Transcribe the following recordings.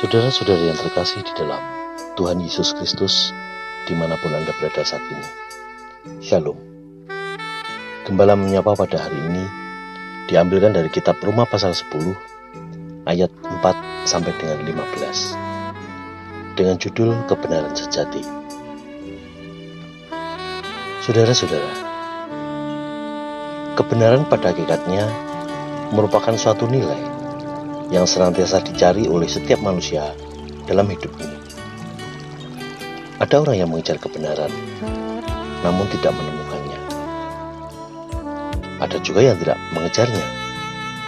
Saudara-saudari yang terkasih di dalam Tuhan Yesus Kristus, di mana pun Anda berada saat ini. Shalom. Gembala menyapa pada hari ini diambilkan dari kitab Roma pasal 10 ayat 4 sampai dengan 15 dengan judul Kebenaran Sejati. Saudara-saudara, kebenaran pada hakikatnya merupakan suatu nilai yang senantiasa dicari oleh setiap manusia dalam hidup ini. Ada orang yang mengejar kebenaran, namun tidak menemukannya. Ada juga yang tidak mengejarnya,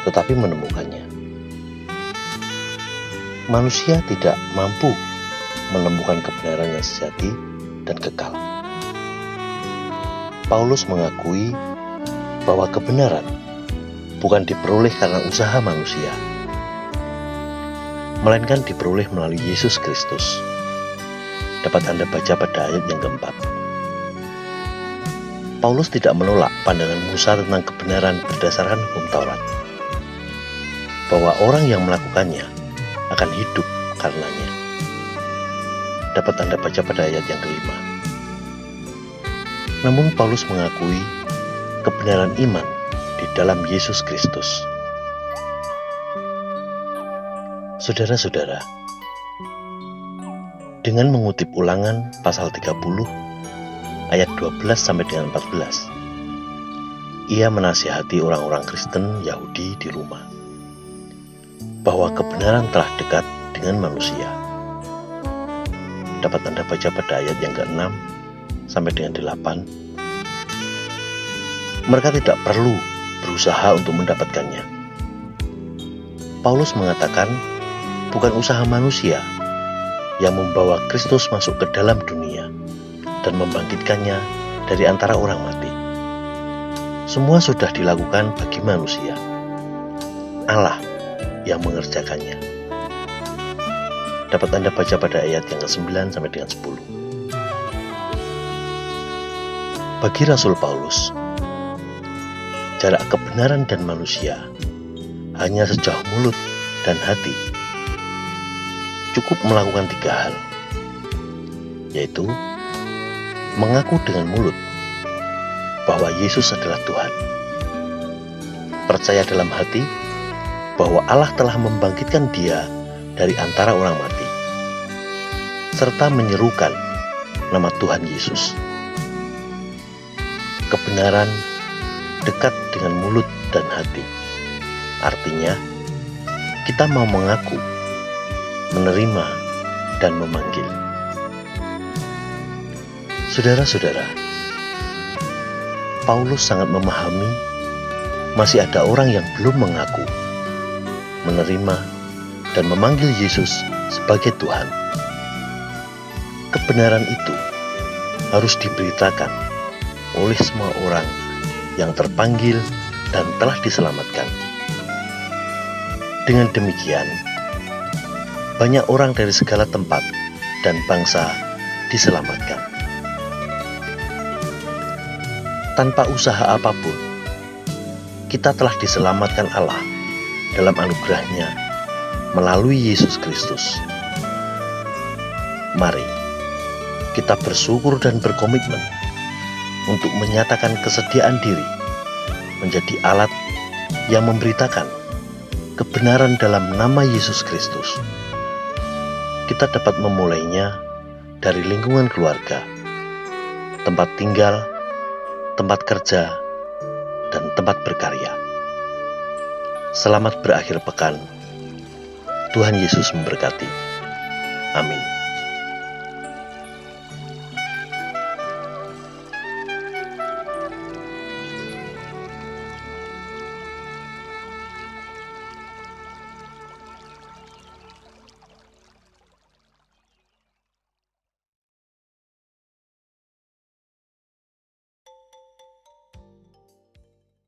tetapi menemukannya. Manusia tidak mampu menemukan kebenaran yang sejati dan kekal. Paulus mengakui bahwa kebenaran bukan diperoleh karena usaha manusia, melainkan diperoleh melalui Yesus Kristus. Dapat Anda baca pada ayat yang keempat. Paulus tidak menolak pandangan Musa tentang kebenaran berdasarkan hukum Taurat. Bahwa orang yang melakukannya akan hidup karenanya. Dapat Anda baca pada ayat yang kelima. Namun Paulus mengakui kebenaran iman di dalam Yesus Kristus. Saudara-saudara, dengan mengutip ulangan pasal 30 ayat 12 sampai dengan 14, ia menasihati orang-orang Kristen Yahudi di rumah bahwa kebenaran telah dekat dengan manusia. Dapat Anda baca pada ayat yang ke-6 sampai dengan 8. Mereka tidak perlu berusaha untuk mendapatkannya. Paulus mengatakan bukan usaha manusia yang membawa Kristus masuk ke dalam dunia dan membangkitkannya dari antara orang mati. Semua sudah dilakukan bagi manusia. Allah yang mengerjakannya. Dapat Anda baca pada ayat yang ke-9 sampai dengan 10. Bagi Rasul Paulus, jarak kebenaran dan manusia hanya sejauh mulut dan hati cukup melakukan tiga hal, yaitu mengaku dengan mulut bahwa Yesus adalah Tuhan, percaya dalam hati bahwa Allah telah membangkitkan Dia dari antara orang mati, serta menyerukan nama Tuhan Yesus. Kebenaran dekat dengan mulut dan hati, artinya kita mau mengaku menerima, dan memanggil. Saudara-saudara, Paulus sangat memahami masih ada orang yang belum mengaku, menerima, dan memanggil Yesus sebagai Tuhan. Kebenaran itu harus diberitakan oleh semua orang yang terpanggil dan telah diselamatkan. Dengan demikian, banyak orang dari segala tempat dan bangsa diselamatkan. Tanpa usaha apa pun, kita telah diselamatkan Allah dalam anugerahnya melalui Yesus Kristus. Mari kita bersyukur dan berkomitmen untuk menyatakan kesediaan diri menjadi alat yang memberitakan kebenaran dalam nama Yesus Kristus kita dapat memulainya dari lingkungan keluarga, tempat tinggal, tempat kerja, dan tempat berkarya. Selamat berakhir pekan. Tuhan Yesus memberkati. Amin.